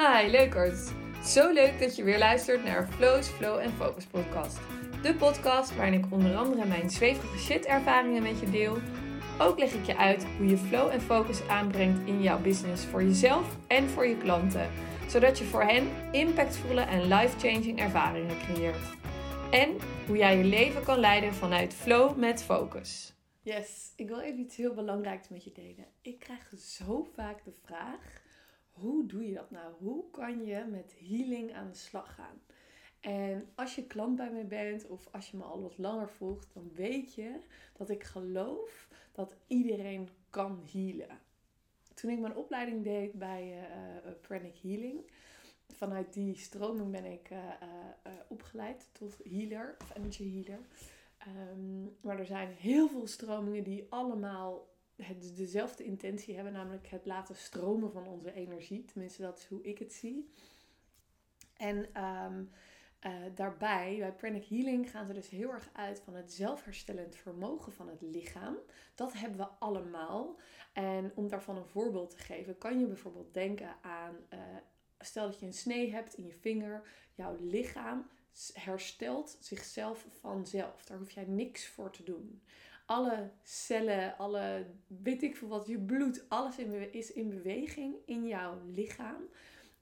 Hi leukers! Zo leuk dat je weer luistert naar Flow's Flow en Focus podcast. De podcast waarin ik onder andere mijn zweverige shit ervaringen met je deel. Ook leg ik je uit hoe je flow en focus aanbrengt in jouw business voor jezelf en voor je klanten. Zodat je voor hen impactvolle en life-changing ervaringen creëert. En hoe jij je leven kan leiden vanuit flow met focus. Yes, ik wil even iets heel belangrijks met je delen. Ik krijg zo vaak de vraag: hoe doe je dat nou? Hoe kan je met healing aan de slag gaan? En als je klant bij mij bent of als je me al wat langer volgt, dan weet je dat ik geloof dat iedereen kan healen. Toen ik mijn opleiding deed bij uh, Pranic Healing, vanuit die stroming ben ik uh, opgeleid tot healer of energy healer. Um, maar er zijn heel veel stromingen die allemaal het, dezelfde intentie hebben, namelijk het laten stromen van onze energie. Tenminste, dat is hoe ik het zie. En um, uh, daarbij, bij Pranic Healing, gaan ze dus heel erg uit van het zelfherstellend vermogen van het lichaam. Dat hebben we allemaal. En om daarvan een voorbeeld te geven, kan je bijvoorbeeld denken aan, uh, stel dat je een snee hebt in je vinger, jouw lichaam herstelt zichzelf vanzelf. Daar hoef jij niks voor te doen. Alle cellen, alle weet ik veel wat, je bloed, alles is in beweging in jouw lichaam.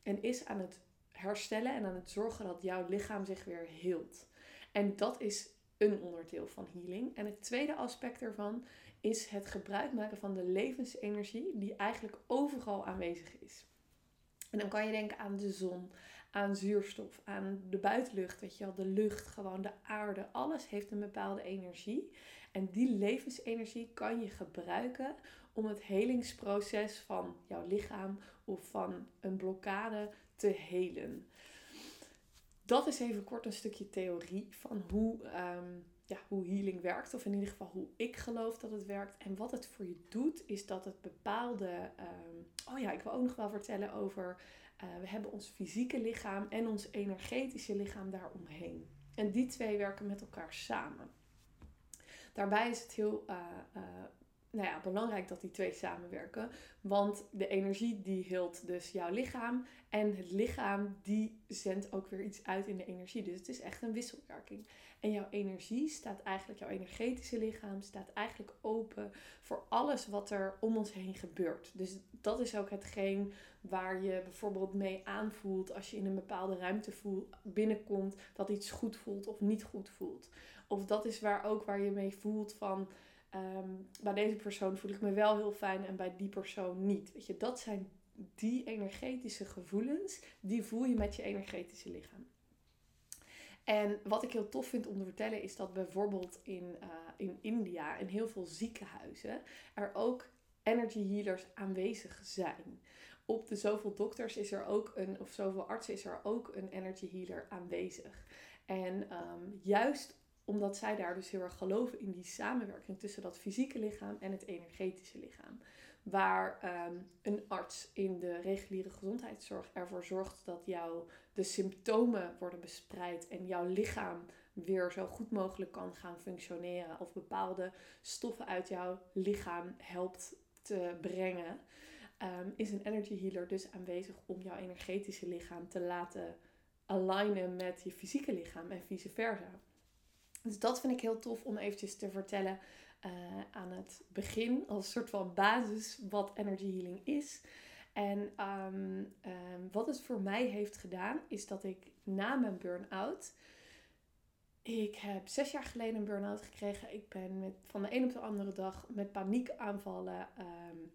En is aan het herstellen en aan het zorgen dat jouw lichaam zich weer heelt. En dat is een onderdeel van healing. En het tweede aspect ervan is het gebruik maken van de levensenergie die eigenlijk overal aanwezig is. En dan kan je denken aan de zon, aan zuurstof, aan de buitenlucht, weet je wel, de lucht, gewoon de aarde. Alles heeft een bepaalde energie. En die levensenergie kan je gebruiken om het helingsproces van jouw lichaam of van een blokkade te helen. Dat is even kort een stukje theorie van hoe, um, ja, hoe healing werkt. Of in ieder geval hoe ik geloof dat het werkt. En wat het voor je doet, is dat het bepaalde. Um, oh ja, ik wil ook nog wel vertellen over uh, we hebben ons fysieke lichaam en ons energetische lichaam daaromheen. En die twee werken met elkaar samen. Daarbij is het heel uh, uh, nou ja, belangrijk dat die twee samenwerken. Want de energie die hield dus jouw lichaam. En het lichaam die zendt ook weer iets uit in de energie. Dus het is echt een wisselwerking. En jouw energie staat eigenlijk, jouw energetische lichaam staat eigenlijk open voor alles wat er om ons heen gebeurt. Dus dat is ook hetgeen waar je bijvoorbeeld mee aanvoelt als je in een bepaalde ruimte voelt, binnenkomt dat iets goed voelt of niet goed voelt. Of dat is waar ook waar je mee voelt van um, bij deze persoon voel ik me wel heel fijn en bij die persoon niet. Weet je, dat zijn die energetische gevoelens, die voel je met je energetische lichaam. En wat ik heel tof vind om te vertellen is dat bijvoorbeeld in, uh, in India, in heel veel ziekenhuizen, er ook energy healers aanwezig zijn. Op de zoveel dokters is er ook een, of zoveel artsen is er ook een energy healer aanwezig. En um, juist omdat zij daar dus heel erg geloven in die samenwerking tussen dat fysieke lichaam en het energetische lichaam. Waar um, een arts in de reguliere gezondheidszorg ervoor zorgt dat jouw de symptomen worden bespreid en jouw lichaam weer zo goed mogelijk kan gaan functioneren. Of bepaalde stoffen uit jouw lichaam helpt te brengen. Um, is een energy healer dus aanwezig om jouw energetische lichaam te laten alignen met je fysieke lichaam en vice versa. Dus dat vind ik heel tof om eventjes te vertellen uh, aan het begin. Als soort van basis wat energy healing is. En um, um, wat het voor mij heeft gedaan, is dat ik na mijn burn-out. Ik heb zes jaar geleden een burn-out gekregen. Ik ben met, van de een op de andere dag met paniekaanvallen um,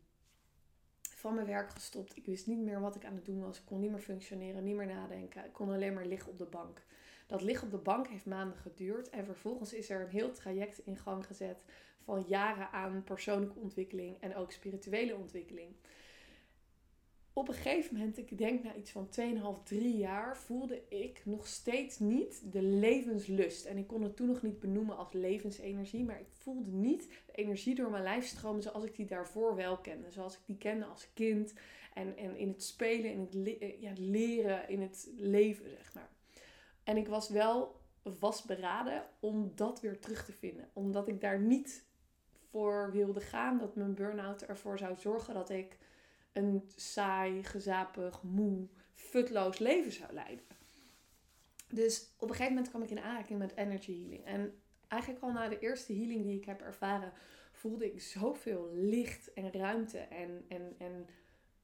van mijn werk gestopt. Ik wist niet meer wat ik aan het doen was. Ik kon niet meer functioneren, niet meer nadenken. Ik kon alleen maar liggen op de bank. Dat liggen op de bank heeft maanden geduurd. En vervolgens is er een heel traject in gang gezet van jaren aan persoonlijke ontwikkeling en ook spirituele ontwikkeling. Op een gegeven moment, ik denk na iets van 2,5, 3 jaar, voelde ik nog steeds niet de levenslust. En ik kon het toen nog niet benoemen als levensenergie, maar ik voelde niet de energie door mijn lijf stromen zoals ik die daarvoor wel kende. Zoals ik die kende als kind en, en in het spelen, in het, ja, leren, in het leven, zeg maar. En ik was wel vastberaden om dat weer terug te vinden. Omdat ik daar niet voor wilde gaan dat mijn burn-out ervoor zou zorgen dat ik een saai, gezapig, moe futloos leven zou leiden. Dus op een gegeven moment kwam ik in aanraking met energy healing. En eigenlijk al na de eerste healing die ik heb ervaren, voelde ik zoveel licht en ruimte en, en, en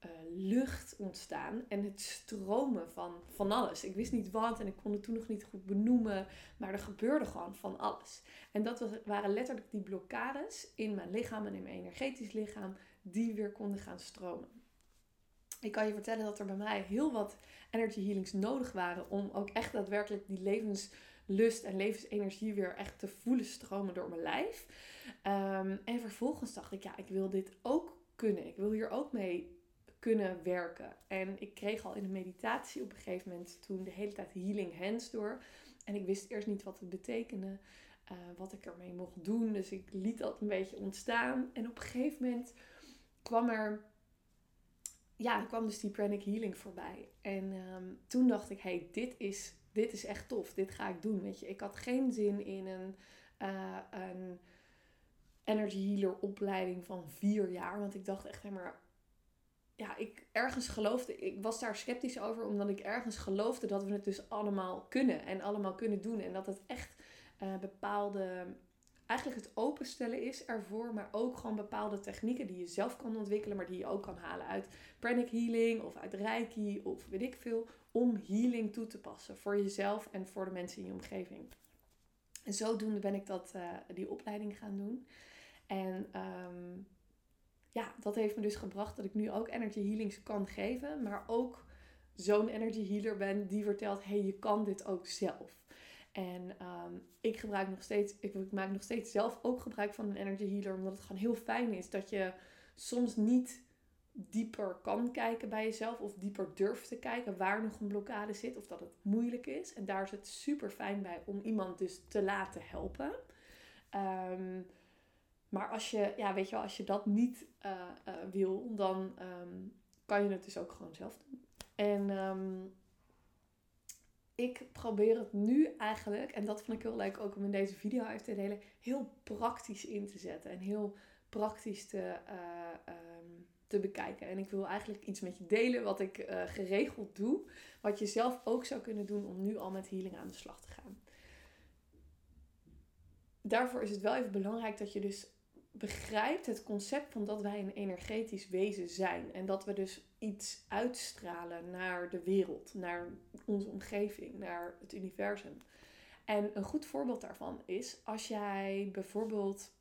uh, lucht ontstaan. En het stromen van, van alles. Ik wist niet wat en ik kon het toen nog niet goed benoemen. Maar er gebeurde gewoon van alles. En dat waren letterlijk die blokkades in mijn lichaam en in mijn energetisch lichaam. Die weer konden gaan stromen. Ik kan je vertellen dat er bij mij heel wat energy healings nodig waren. Om ook echt daadwerkelijk die levenslust en levensenergie weer echt te voelen stromen door mijn lijf. Ehm, en vervolgens dacht ik, ja, ik wil dit ook kunnen. Ik wil hier ook mee kunnen werken. En ik kreeg al in de meditatie op een gegeven moment toen de hele tijd healing hands door. En ik wist eerst niet wat het betekende, uh, wat ik ermee mocht doen. Dus ik liet dat een beetje ontstaan. En op een gegeven moment kwam er, ja, kwam dus die pranic healing voorbij. En ehm, toen dacht ik, hey, dit is, dit is echt tof. Dit ga ik doen, weet je. Ik had geen zin in een, uh, een energy healer opleiding van vier jaar. Want ik dacht echt, hey, maar ja, ik ergens geloofde, ik was daar sceptisch over, omdat ik ergens geloofde dat we het dus allemaal kunnen en allemaal kunnen doen. En dat het echt uh, bepaalde, eigenlijk het openstellen is ervoor, maar ook gewoon bepaalde technieken die je zelf kan ontwikkelen, maar die je ook kan halen uit pranic healing of uit reiki of weet ik veel, om healing toe te passen voor jezelf en voor de mensen in je omgeving. En zodoende ben ik dat, uh, die opleiding gaan doen. En um, ja, dat heeft me dus gebracht dat ik nu ook energy healings kan geven. Maar ook zo'n energy healer ben die vertelt: hey, je kan dit ook zelf. En ehm, ik gebruik nog steeds, ik maak nog steeds zelf ook gebruik van een energy healer. Omdat het gewoon heel fijn is dat je soms niet dieper kan kijken bij jezelf. Of dieper durft te kijken waar nog een blokkade zit. Of dat het moeilijk is. En daar is het super fijn bij om iemand dus te laten helpen. Um, maar als je, ja, weet je wel, als je dat niet uh, uh, wil, dan um, kan je het dus ook gewoon zelf doen. En um, ik probeer het nu eigenlijk, en dat vond ik heel leuk ook om in deze video uit te delen, heel praktisch in te zetten. En heel praktisch te, uh, um, te bekijken. En ik wil eigenlijk iets met je delen wat ik geregeld doe. Wat je zelf ook zou kunnen doen om nu al met healing aan de slag te gaan. Daarvoor is het wel even belangrijk dat je dus begrijpt het concept van dat wij een energetisch wezen zijn. En dat we dus iets uitstralen naar de wereld, naar onze omgeving, naar het universum. En een goed voorbeeld daarvan is als jij bijvoorbeeld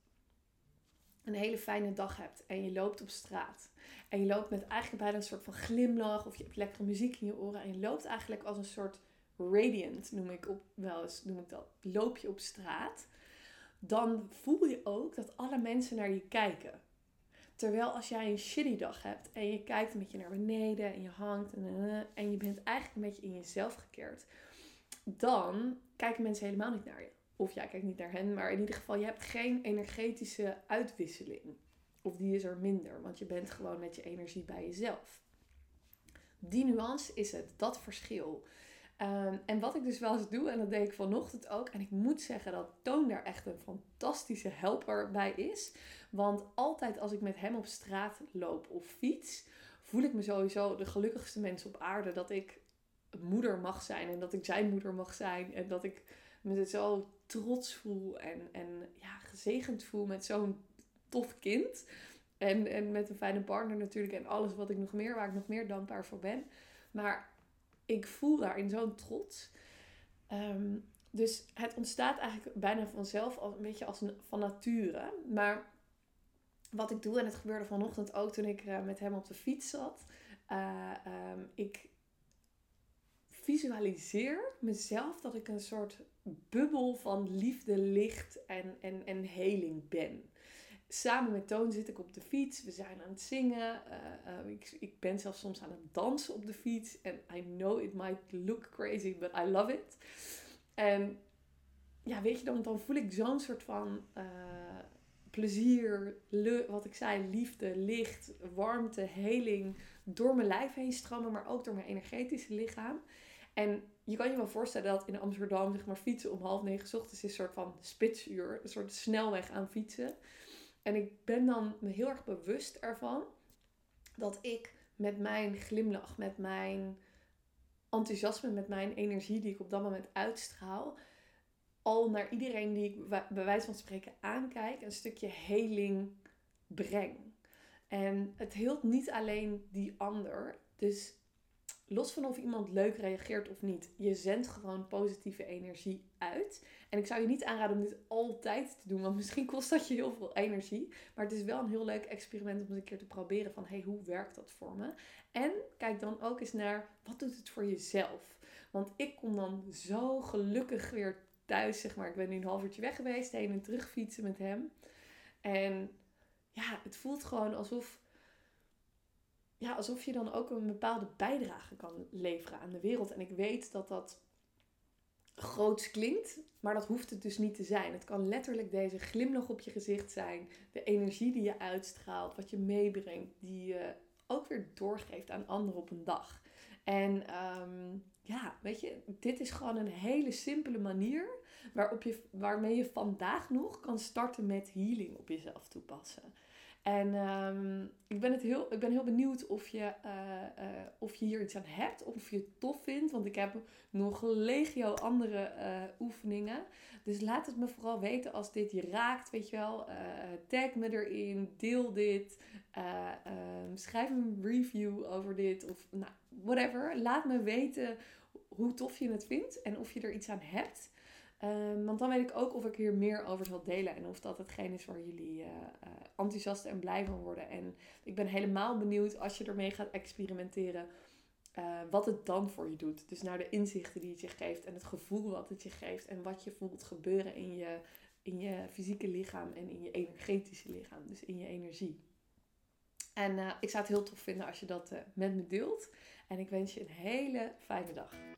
een hele fijne dag hebt en je loopt op straat. En je loopt met eigenlijk bijna een soort van glimlach of je hebt lekkere muziek in je oren. En je loopt eigenlijk als een soort radiant, noem ik op, wel eens, noem ik dat. Loop je op straat dan voel je ook dat alle mensen naar je kijken. Terwijl als jij een shitty dag hebt en je kijkt een beetje naar beneden en je hangt en, eh, en je bent eigenlijk een beetje in jezelf gekeerd, dan kijken mensen helemaal niet naar je. Of jij kijkt niet naar hen, maar in ieder geval, je hebt geen energetische uitwisseling. Of die is er minder, want je bent gewoon met je energie bij jezelf. Die nuance is het, dat verschil. Ehm, en wat ik dus wel eens doe, en dat deed ik vanochtend ook. En ik moet zeggen dat Toon daar echt een fantastische helper bij is. Want altijd als ik met hem op straat loop of fiets, voel ik me sowieso de gelukkigste mens op aarde. Dat ik moeder mag zijn en dat ik zijn moeder mag zijn. En dat ik me zo trots voel en, en ja, gezegend voel met zo'n tof kind. En, en met een fijne partner natuurlijk en alles wat ik nog meer, waar ik nog meer dankbaar voor ben. Maar ik voel daarin zo'n trots. Um, dus het ontstaat eigenlijk bijna vanzelf, een beetje als van nature. Maar wat ik doe, en het gebeurde vanochtend ook toen ik uh, met hem op de fiets zat. Uh, um, ik visualiseer mezelf dat ik een soort bubbel van liefde, licht en, en, en heling ben samen met Toon zit ik op de fiets. We zijn aan het zingen. Uh, uh, ik, ik ben zelfs soms aan het dansen op de fiets. En I know it might look crazy, but I love it. En ja, weet je, dan, dan voel ik zo'n soort van uh, plezier, le, wat ik zei, liefde, licht, warmte, heling door mijn lijf heen stromen, maar ook door mijn energetische lichaam. En je kan je wel voorstellen dat in Amsterdam, zeg maar, fietsen om half negen ochtends is een soort van spitsuur, een soort snelweg aan fietsen. En ik ben dan me heel erg bewust ervan dat ik met mijn glimlach, met mijn enthousiasme met mijn energie die ik op dat moment uitstraal, al naar iedereen die ik bij wijze van spreken aankijk, een stukje heling breng. En het hield niet alleen die ander. Dus los van of iemand leuk reageert of niet, je zendt gewoon positieve energie uit. En ik zou je niet aanraden om dit altijd te doen, want misschien kost dat je heel veel energie. Maar het is wel een heel leuk experiment om eens een keer te proberen van, hey, hoe werkt dat voor me? En kijk dan ook eens naar, wat doet het voor jezelf? Want ik kom dan zo gelukkig weer thuis, zeg maar. Ik ben nu een half uurtje weg geweest, heen en terug fietsen met hem. En ja, het voelt gewoon alsof ja, alsof je dan ook een bepaalde bijdrage kan leveren aan de wereld. En ik weet dat dat groots klinkt, maar dat hoeft het dus niet te zijn. Het kan letterlijk deze glimlach op je gezicht zijn, de energie die je uitstraalt, wat je meebrengt, die je ook weer doorgeeft aan anderen op een dag. En ehm, ja, weet je, dit is gewoon een hele simpele manier waarop je, waarmee je vandaag nog kan starten met healing op jezelf toepassen. En um, ik, ben het heel, ik ben heel benieuwd of je, uh, uh, of je hier iets aan hebt. Of je het tof vindt. Want ik heb nog legio andere uh, oefeningen. Dus laat het me vooral weten als dit je raakt. Weet je wel. tag me erin. Deel dit. Um, schrijf een review over dit. Of nou, whatever. Laat me weten hoe tof je het vindt. En of je er iets aan hebt. Um, want dan weet ik ook of ik hier meer over zal delen en of dat hetgeen is waar jullie uh, uh, enthousiast en blij van worden. En ik ben helemaal benieuwd als je ermee gaat experimenteren, uh, wat het dan voor je doet. Dus naar de inzichten die het je geeft en het gevoel wat het je geeft en wat je voelt gebeuren in je, in je fysieke lichaam en in je energetische lichaam, dus in je energie. En ik zou het heel tof vinden als je dat met me deelt. En ik wens je een hele fijne dag.